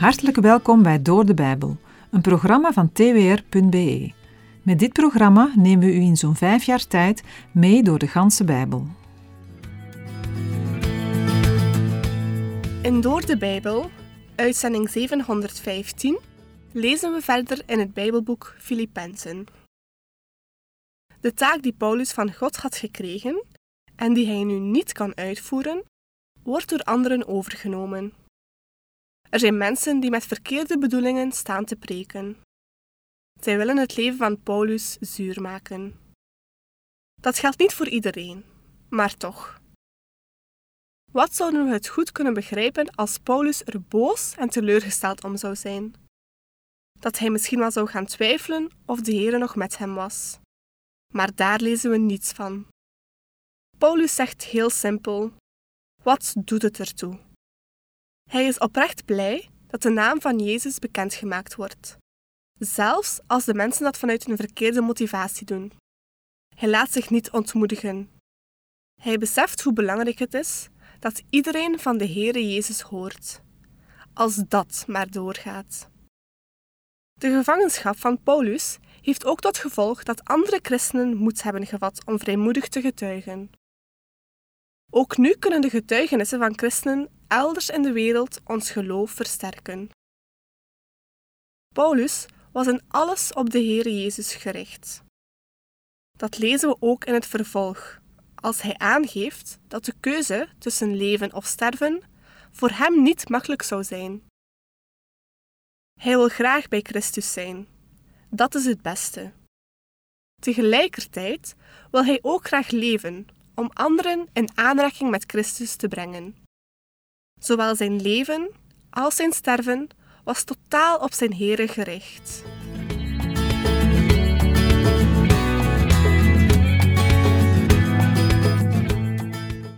Hartelijk welkom bij Door de Bijbel, een programma van twr.be. Met dit programma nemen we u in zo'n vijf jaar tijd mee door de ganse Bijbel. In Door de Bijbel, uitzending 715, lezen we verder in het Bijbelboek Filippenzen. De taak die Paulus van God had gekregen en die hij nu niet kan uitvoeren, wordt door anderen overgenomen. Er zijn mensen die met verkeerde bedoelingen staan te preken. Zij willen het leven van Paulus zuur maken. Dat geldt niet voor iedereen, maar toch. Wat zouden we het goed kunnen begrijpen als Paulus er boos en teleurgesteld om zou zijn? Dat hij misschien wel zou gaan twijfelen of de Heer nog met hem was. Maar daar lezen we niets van. Paulus zegt heel simpel: Wat doet het ertoe? Hij is oprecht blij dat de naam van Jezus bekendgemaakt wordt, zelfs als de mensen dat vanuit een verkeerde motivatie doen. Hij laat zich niet ontmoedigen. Hij beseft hoe belangrijk het is dat iedereen van de Heere Jezus hoort, als dat maar doorgaat. De gevangenschap van Paulus heeft ook tot gevolg dat andere christenen moed hebben gevat om vrijmoedig te getuigen. Ook nu kunnen de getuigenissen van christenen elders in de wereld ons geloof versterken. Paulus was in alles op de Heere Jezus gericht. Dat lezen we ook in het vervolg, als hij aangeeft dat de keuze tussen leven of sterven voor hem niet makkelijk zou zijn. Hij wil graag bij Christus zijn. Dat is het beste. Tegelijkertijd wil hij ook graag leven om anderen in aanraking met Christus te brengen. Zowel zijn leven als zijn sterven was totaal op zijn Here gericht.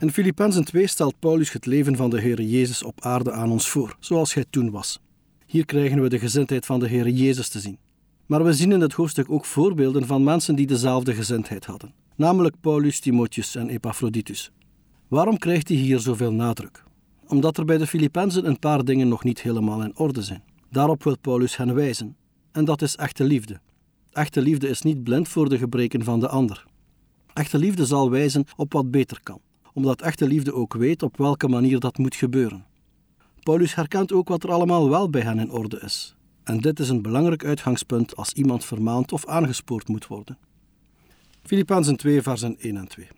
In Filippenzen 2 stelt Paulus het leven van de Heer Jezus op aarde aan ons voor, zoals hij toen was. Hier krijgen we de gezindheid van de Heer Jezus te zien. Maar we zien in het hoofdstuk ook voorbeelden van mensen die dezelfde gezindheid hadden, namelijk Paulus, Timotheus en Epaphroditus. Waarom krijgt hij hier zoveel nadruk? Omdat er bij de Filippenzen een paar dingen nog niet helemaal in orde zijn. Daarop wil Paulus hen wijzen, en dat is echte liefde. Echte liefde is niet blind voor de gebreken van de ander. Echte liefde zal wijzen op wat beter kan, omdat echte liefde ook weet op welke manier dat moet gebeuren. Paulus herkent ook wat er allemaal wel bij hen in orde is. En dit is een belangrijk uitgangspunt als iemand vermaand of aangespoord moet worden. Filippenzen 2, versen 1 en 2.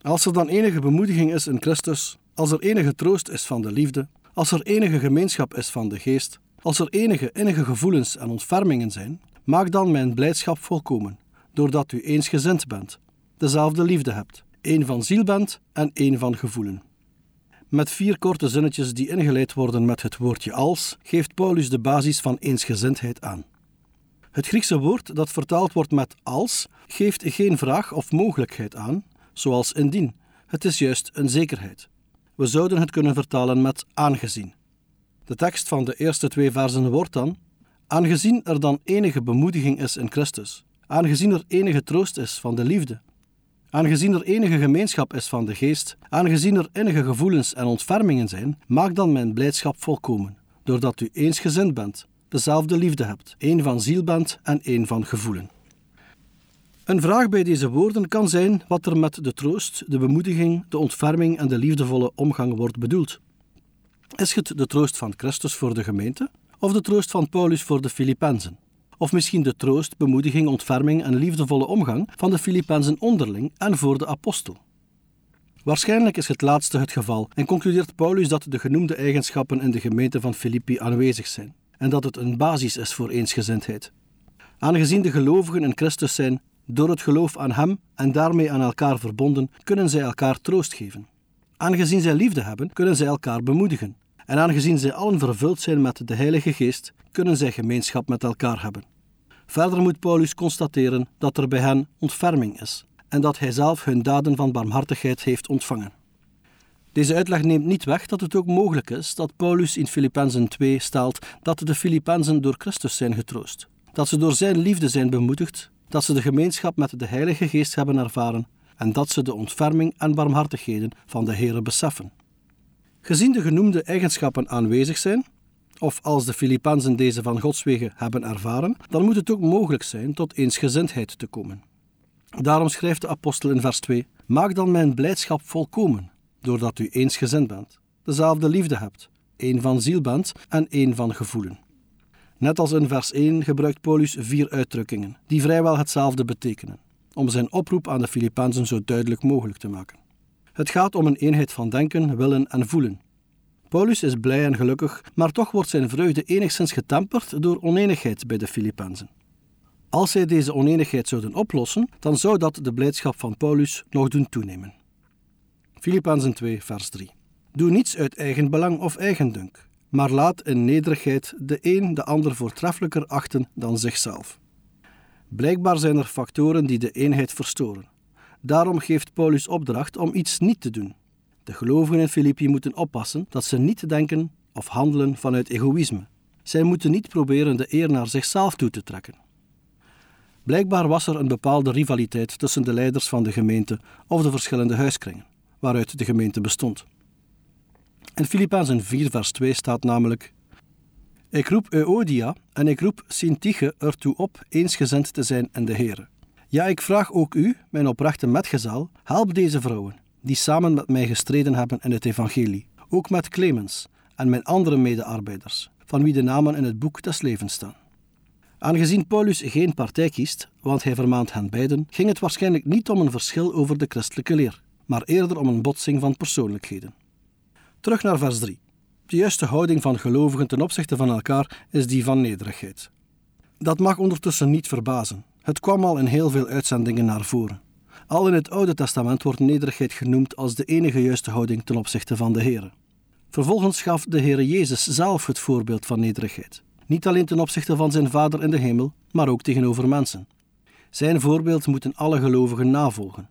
Als er dan enige bemoediging is in Christus, als er enige troost is van de liefde, als er enige gemeenschap is van de geest, als er enige innige gevoelens en ontfermingen zijn, maak dan mijn blijdschap volkomen, doordat u eensgezind bent, dezelfde liefde hebt, één van ziel bent en één van gevoelen. Met vier korte zinnetjes die ingeleid worden met het woordje als, geeft Paulus de basis van eensgezindheid aan. Het Griekse woord dat vertaald wordt met als, geeft geen vraag of mogelijkheid aan, zoals indien. Het is juist een zekerheid. We zouden het kunnen vertalen met aangezien. De tekst van de eerste twee versen wordt dan: Aangezien er dan enige bemoediging is in Christus, aangezien er enige troost is van de liefde, aangezien er enige gemeenschap is van de geest, aangezien er innige gevoelens en ontfermingen zijn, maak dan mijn blijdschap volkomen, doordat u eensgezind bent, dezelfde liefde hebt, één van ziel bent en één van gevoelen. Een vraag bij deze woorden kan zijn wat er met de troost, de bemoediging, de ontferming en de liefdevolle omgang wordt bedoeld. Is het de troost van Christus voor de gemeente of de troost van Paulus voor de Filippenzen? Of misschien de troost, bemoediging, ontferming en liefdevolle omgang van de Filippenzen onderling en voor de apostel? Waarschijnlijk is het laatste het geval en concludeert Paulus dat de genoemde eigenschappen in de gemeente van Filippi aanwezig zijn en dat het een basis is voor eensgezindheid. Aangezien de gelovigen in Christus zijn, door het geloof aan Hem en daarmee aan elkaar verbonden, kunnen zij elkaar troost geven. Aangezien zij liefde hebben, kunnen zij elkaar bemoedigen. En aangezien zij allen vervuld zijn met de Heilige Geest, kunnen zij gemeenschap met elkaar hebben. Verder moet Paulus constateren dat er bij hen ontferming is en dat hij zelf hun daden van barmhartigheid heeft ontvangen. Deze uitleg neemt niet weg dat het ook mogelijk is dat Paulus in Filippenzen 2 stelt dat de Filippenzen door Christus zijn getroost, dat ze door zijn liefde zijn bemoedigd, dat ze de gemeenschap met de Heilige Geest hebben ervaren en dat ze de ontferming en barmhartigheden van de Heere beseffen. Gezien de genoemde eigenschappen aanwezig zijn, of als de Filippenzen deze van Gods wegen hebben ervaren, dan moet het ook mogelijk zijn tot eensgezindheid te komen. Daarom schrijft de apostel in vers 2: Maak dan mijn blijdschap volkomen, doordat u eensgezind bent, dezelfde liefde hebt, één van ziel bent en één van gevoelen. Net als in vers 1 gebruikt Paulus vier uitdrukkingen, die vrijwel hetzelfde betekenen, om zijn oproep aan de Filippenzen zo duidelijk mogelijk te maken. Het gaat om een eenheid van denken, willen en voelen. Paulus is blij en gelukkig, maar toch wordt zijn vreugde enigszins getemperd door oneenigheid bij de Filippenzen. Als zij deze oneenigheid zouden oplossen, dan zou dat de blijdschap van Paulus nog doen toenemen. Filippenzen 2, vers 3. Doe niets uit eigen belang of eigendunk, maar laat in nederigheid de een de ander voortreffelijker achten dan zichzelf. Blijkbaar zijn er factoren die de eenheid verstoren. Daarom geeft Paulus opdracht om iets niet te doen. De gelovigen in Filippi moeten oppassen dat ze niet denken of handelen vanuit egoïsme. Zij moeten niet proberen de eer naar zichzelf toe te trekken. Blijkbaar was er een bepaalde rivaliteit tussen de leiders van de gemeente of de verschillende huiskringen, waaruit de gemeente bestond. In Filippenzen 4 vers 2 staat namelijk Ik roep Euodia en ik roep Sintige ertoe op eensgezind te zijn in de Heere. Ja, ik vraag ook u, mijn oprechte metgezel, help deze vrouwen, die samen met mij gestreden hebben in het evangelie, ook met Clemens en mijn andere medearbeiders, van wie de namen in het boek des levens staan. Aangezien Paulus geen partij kiest, want hij vermaant hen beiden, ging het waarschijnlijk niet om een verschil over de christelijke leer, maar eerder om een botsing van persoonlijkheden. Terug naar vers 3. De juiste houding van gelovigen ten opzichte van elkaar is die van nederigheid. Dat mag ondertussen niet verbazen. Het kwam al in heel veel uitzendingen naar voren. Al in het Oude Testament wordt nederigheid genoemd als de enige juiste houding ten opzichte van de Heer. Vervolgens gaf de Heer Jezus zelf het voorbeeld van nederigheid. Niet alleen ten opzichte van zijn Vader in de hemel, maar ook tegenover mensen. Zijn voorbeeld moeten alle gelovigen navolgen.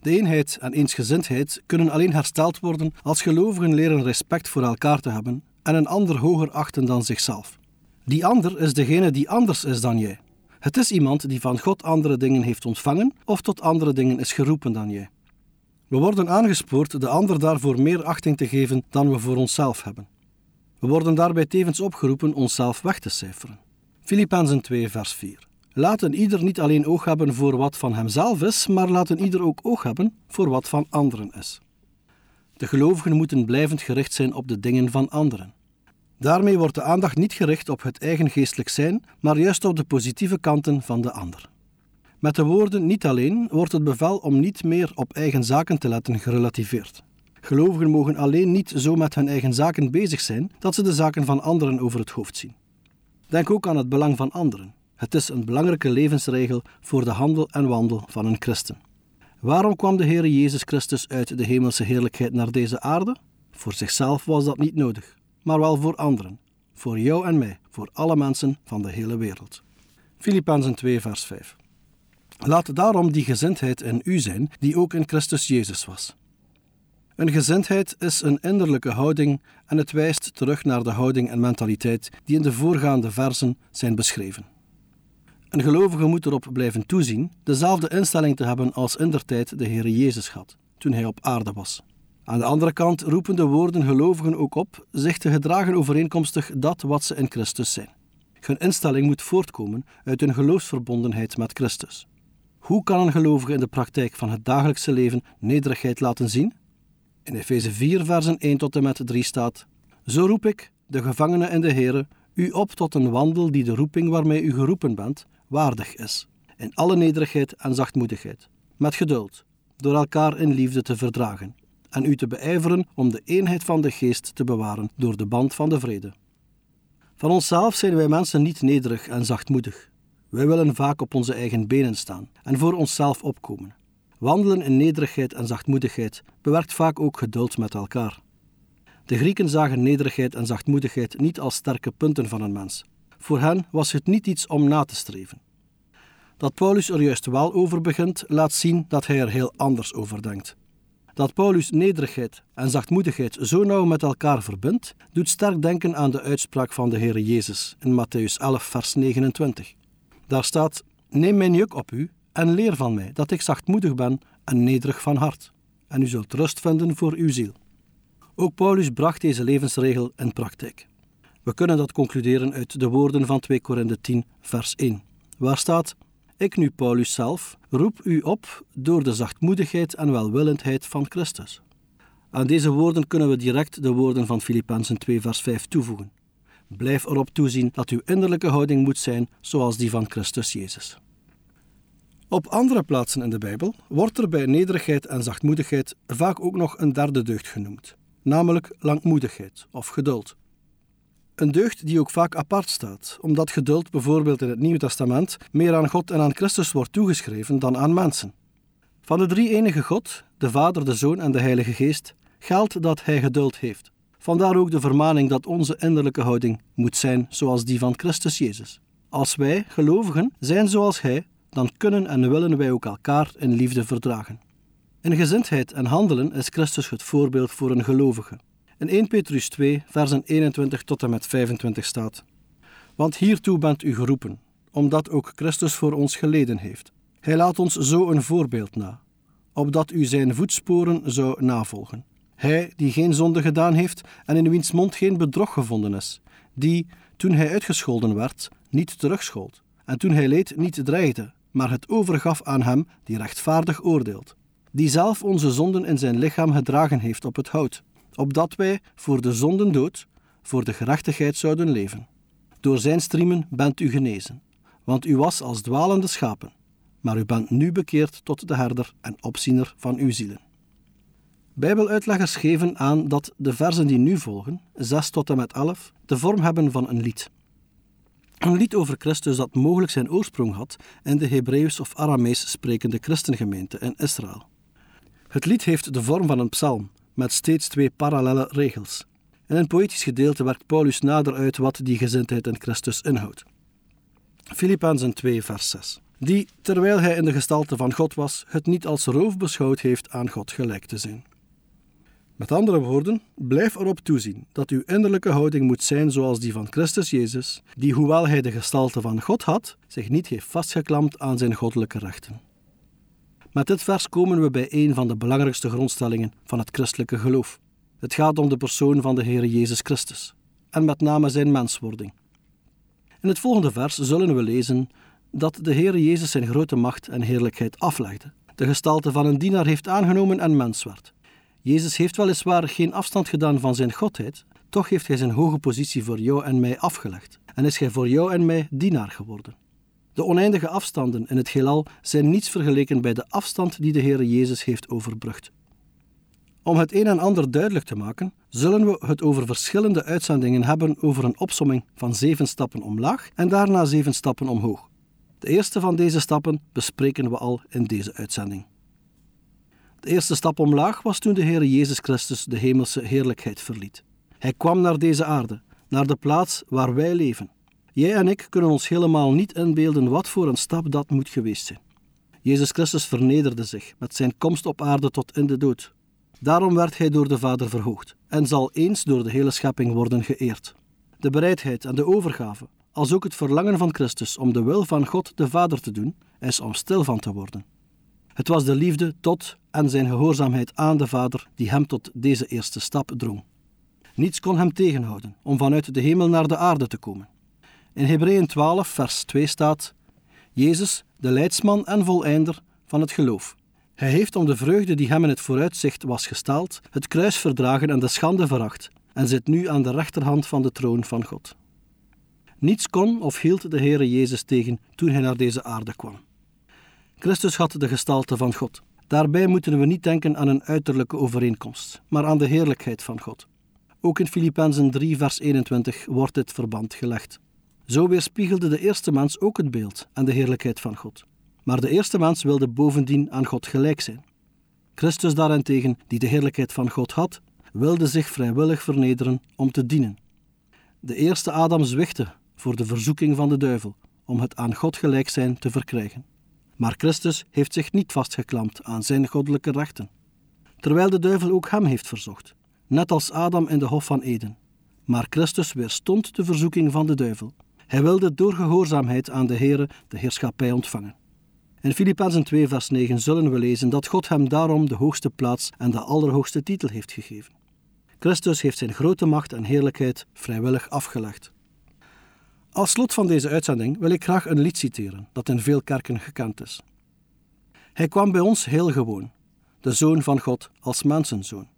De eenheid en eensgezindheid kunnen alleen hersteld worden als gelovigen leren respect voor elkaar te hebben en een ander hoger achten dan zichzelf. Die ander is degene die anders is dan jij. Het is iemand die van God andere dingen heeft ontvangen of tot andere dingen is geroepen dan jij. We worden aangespoord de ander daarvoor meer achting te geven dan we voor onszelf hebben. We worden daarbij tevens opgeroepen onszelf weg te cijferen. Filippenzen 2, vers 4. Laat een ieder niet alleen oog hebben voor wat van hemzelf is, maar laat een ieder ook oog hebben voor wat van anderen is. De gelovigen moeten blijvend gericht zijn op de dingen van anderen. Daarmee wordt de aandacht niet gericht op het eigen geestelijk zijn, maar juist op de positieve kanten van de ander. Met de woorden niet alleen wordt het bevel om niet meer op eigen zaken te letten gerelativeerd. Gelovigen mogen alleen niet zo met hun eigen zaken bezig zijn dat ze de zaken van anderen over het hoofd zien. Denk ook aan het belang van anderen. Het is een belangrijke levensregel voor de handel en wandel van een christen. Waarom kwam de Heer Jezus Christus uit de hemelse heerlijkheid naar deze aarde? Voor zichzelf was dat niet nodig, maar wel voor anderen. Voor jou en mij, voor alle mensen van de hele wereld. Filippenzen 2, vers 5. Laat daarom die gezindheid in u zijn, die ook in Christus Jezus was. Een gezindheid is een innerlijke houding en het wijst terug naar de houding en mentaliteit die in de voorgaande versen zijn beschreven. Een gelovige moet erop blijven toezien dezelfde instelling te hebben als indertijd de Heer Jezus had, toen hij op aarde was. Aan de andere kant roepen de woorden gelovigen ook op zich te gedragen overeenkomstig dat wat ze in Christus zijn. Hun instelling moet voortkomen uit hun geloofsverbondenheid met Christus. Hoe kan een gelovige in de praktijk van het dagelijkse leven nederigheid laten zien? In Efeze 4, versen 1 tot en met 3 staat: Zo roep ik, de gevangene in de Here, u op tot een wandel die de roeping waarmee u geroepen bent, waardig is, in alle nederigheid en zachtmoedigheid, met geduld, door elkaar in liefde te verdragen, en u te beijveren om de eenheid van de geest te bewaren door de band van de vrede. Van onszelf zijn wij mensen niet nederig en zachtmoedig. Wij willen vaak op onze eigen benen staan en voor onszelf opkomen. Wandelen in nederigheid en zachtmoedigheid bewerkt vaak ook geduld met elkaar. De Grieken zagen nederigheid en zachtmoedigheid niet als sterke punten van een mens. Voor hen was het niet iets om na te streven. Dat Paulus er juist wel over begint, laat zien dat hij er heel anders over denkt. Dat Paulus nederigheid en zachtmoedigheid zo nauw met elkaar verbindt, doet sterk denken aan de uitspraak van de Heere Jezus in Matthäus 11, vers 29. Daar staat: Neem mijn juk op u en leer van mij dat ik zachtmoedig ben en nederig van hart, en u zult rust vinden voor uw ziel. Ook Paulus bracht deze levensregel in praktijk. We kunnen dat concluderen uit de woorden van 2 Korinthe 10, vers 1, waar staat: Ik nu, Paulus zelf, roep u op door de zachtmoedigheid en welwillendheid van Christus. Aan deze woorden kunnen we direct de woorden van Filippenzen 2, vers 5 toevoegen. Blijf erop toezien dat uw innerlijke houding moet zijn zoals die van Christus Jezus. Op andere plaatsen in de Bijbel wordt er bij nederigheid en zachtmoedigheid vaak ook nog een derde deugd genoemd, namelijk langmoedigheid of geduld. Een deugd die ook vaak apart staat, omdat geduld bijvoorbeeld in het Nieuwe Testament meer aan God en aan Christus wordt toegeschreven dan aan mensen. Van de drie enige God, de Vader, de Zoon en de Heilige Geest, geldt dat Hij geduld heeft. Vandaar ook de vermaning dat onze innerlijke houding moet zijn zoals die van Christus Jezus. Als wij, gelovigen, zijn zoals Hij, dan kunnen en willen wij ook elkaar in liefde verdragen. In gezindheid en handelen is Christus het voorbeeld voor een gelovige. In 1 Petrus 2, versen 21 tot en met 25 staat: Want hiertoe bent u geroepen, omdat ook Christus voor ons geleden heeft. Hij laat ons zo een voorbeeld na, opdat u zijn voetsporen zou navolgen. Hij die geen zonde gedaan heeft en in wiens mond geen bedrog gevonden is, die, toen hij uitgescholden werd, niet terugschold, en toen hij leed niet dreigde, maar het overgaf aan hem die rechtvaardig oordeelt, die zelf onze zonden in zijn lichaam gedragen heeft op het hout, opdat wij voor de zonden dood, voor de gerechtigheid zouden leven. Door zijn striemen bent u genezen, want u was als dwalende schapen, maar u bent nu bekeerd tot de herder en opziener van uw zielen. Bijbeluitleggers geven aan dat de versen die nu volgen, 6 tot en met 11, de vorm hebben van een lied. Een lied over Christus dat mogelijk zijn oorsprong had in de Hebreeuws of Aramees sprekende christengemeente in Israël. Het lied heeft de vorm van een psalm, met steeds twee parallelle regels. In een poëtisch gedeelte werkt Paulus nader uit wat die gezindheid in Christus inhoudt. Filippenzen 2, vers 6. Die, terwijl hij in de gestalte van God was, het niet als roof beschouwd heeft aan God gelijk te zijn. Met andere woorden, blijf erop toezien dat uw innerlijke houding moet zijn zoals die van Christus Jezus, die, hoewel hij de gestalte van God had, zich niet heeft vastgeklampt aan zijn goddelijke rechten. Met dit vers komen we bij een van de belangrijkste grondstellingen van het christelijke geloof. Het gaat om de persoon van de Heer Jezus Christus, en met name zijn menswording. In het volgende vers zullen we lezen dat de Heer Jezus zijn grote macht en heerlijkheid aflegde, de gestalte van een dienaar heeft aangenomen en mens werd. Jezus heeft weliswaar geen afstand gedaan van zijn godheid, toch heeft hij zijn hoge positie voor jou en mij afgelegd en is hij voor jou en mij dienaar geworden. De oneindige afstanden in het heelal zijn niets vergeleken bij de afstand die de Heer Jezus heeft overbrugd. Om het een en ander duidelijk te maken, zullen we het over verschillende uitzendingen hebben over een opsomming van zeven stappen omlaag en daarna zeven stappen omhoog. De eerste van deze stappen bespreken we al in deze uitzending. De eerste stap omlaag was toen de Heer Jezus Christus de hemelse heerlijkheid verliet. Hij kwam naar deze aarde, naar de plaats waar wij leven. Jij en ik kunnen ons helemaal niet inbeelden wat voor een stap dat moet geweest zijn. Jezus Christus vernederde zich met zijn komst op aarde tot in de dood. Daarom werd hij door de Vader verhoogd en zal eens door de hele schepping worden geëerd. De bereidheid en de overgave, als ook het verlangen van Christus om de wil van God de Vader te doen, is om stil van te worden. Het was de liefde tot en zijn gehoorzaamheid aan de Vader die hem tot deze eerste stap drong. Niets kon hem tegenhouden om vanuit de hemel naar de aarde te komen. In Hebreeën 12, vers 2 staat: Jezus, de leidsman en voleinder van het geloof. Hij heeft om de vreugde die hem in het vooruitzicht was gesteld, het kruis verdragen en de schande veracht, en zit nu aan de rechterhand van de troon van God. Niets kon of hield de Heere Jezus tegen toen hij naar deze aarde kwam. Christus had de gestalte van God. Daarbij moeten we niet denken aan een uiterlijke overeenkomst, maar aan de heerlijkheid van God. Ook in Filippenzen 3, vers 21 wordt dit verband gelegd. Zo weerspiegelde de eerste mens ook het beeld en de heerlijkheid van God. Maar de eerste mens wilde bovendien aan God gelijk zijn. Christus daarentegen, die de heerlijkheid van God had, wilde zich vrijwillig vernederen om te dienen. De eerste Adam zwichtte voor de verzoeking van de duivel om het aan God gelijk zijn te verkrijgen. Maar Christus heeft zich niet vastgeklampt aan zijn goddelijke rechten, terwijl de duivel ook hem heeft verzocht, net als Adam in de Hof van Eden. Maar Christus weerstond de verzoeking van de duivel. Hij wilde door gehoorzaamheid aan de Heere de heerschappij ontvangen. In Filippenzen 2 vers 9 zullen we lezen dat God hem daarom de hoogste plaats en de allerhoogste titel heeft gegeven. Christus heeft zijn grote macht en heerlijkheid vrijwillig afgelegd. Als slot van deze uitzending wil ik graag een lied citeren dat in veel kerken gekend is. Hij kwam bij ons heel gewoon, de Zoon van God als mensenzoon.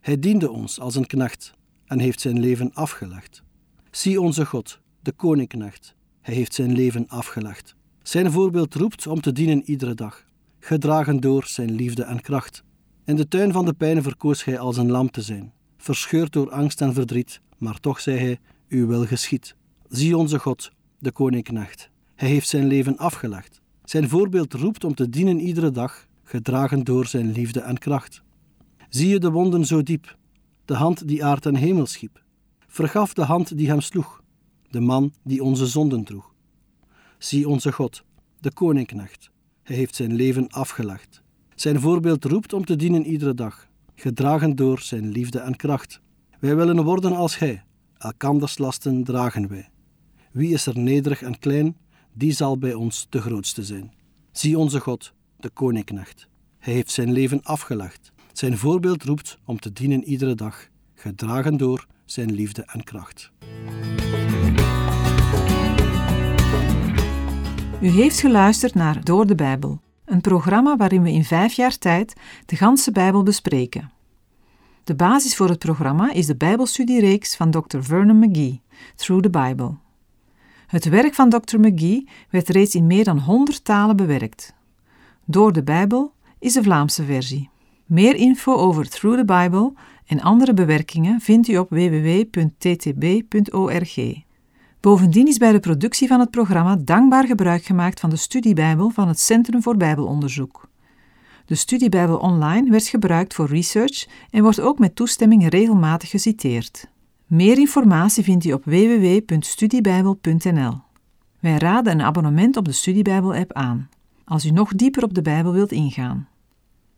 Hij diende ons als een knecht en heeft zijn leven afgelegd. Zie onze God, de koninknecht, hij heeft zijn leven afgelegd. Zijn voorbeeld roept om te dienen iedere dag, gedragen door zijn liefde en kracht. In de tuin van de pijn verkoos hij als een lam te zijn, verscheurd door angst en verdriet, maar toch zei hij: Uw wil geschiet. Zie onze God, de koninknecht. Hij heeft zijn leven afgelegd. Zijn voorbeeld roept om te dienen iedere dag, gedragen door zijn liefde en kracht. Zie je de wonden zo diep, de hand die aard en hemel schiep. Vergaf de hand die hem sloeg, de man die onze zonden droeg. Zie onze God, de koninknecht. Hij heeft zijn leven afgelegd. Zijn voorbeeld roept om te dienen iedere dag, gedragen door zijn liefde en kracht. Wij willen worden als Hij, elkanders lasten dragen wij. Wie is er nederig en klein, die zal bij ons de grootste zijn. Zie onze God, de koninknecht. Hij heeft zijn leven afgelegd. Zijn voorbeeld roept om te dienen iedere dag, gedragen door zijn liefde en kracht. U heeft geluisterd naar Door de Bijbel, een programma waarin we in vijf jaar tijd de ganse Bijbel bespreken. De basis voor het programma is de Bijbelstudiereeks van Dr. Vernon McGee, Through the Bible. Het werk van Dr. McGee werd reeds in meer dan 100 talen bewerkt. Door de Bijbel is de Vlaamse versie. Meer info over Through the Bible en andere bewerkingen vindt u op www.ttb.org. Bovendien is bij de productie van het programma dankbaar gebruik gemaakt van de studiebijbel van het Centrum voor Bijbelonderzoek. De studiebijbel online werd gebruikt voor research en wordt ook met toestemming regelmatig geciteerd. Meer informatie vindt u op www.studiebijbel.nl. Wij raden een abonnement op de Studiebijbel-app aan, als u nog dieper op de Bijbel wilt ingaan.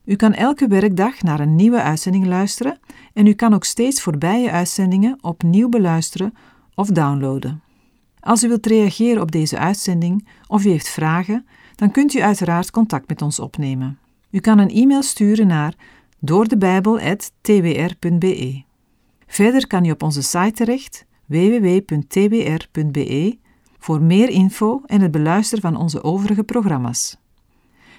U kan elke werkdag naar een nieuwe uitzending luisteren en u kan ook steeds voorbije uitzendingen opnieuw beluisteren of downloaden. Als u wilt reageren op deze uitzending of u heeft vragen, dan kunt u uiteraard contact met ons opnemen. U kan een e-mail sturen naar doordebijbel.twr.be. Verder kan u op onze site terecht www.twr.be voor meer info en het beluisteren van onze overige programma's.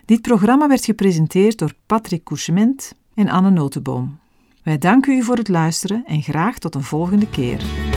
Dit programma werd gepresenteerd door Patrick Couchement en Anne Notenboom. Wij danken u voor het luisteren en graag tot een volgende keer.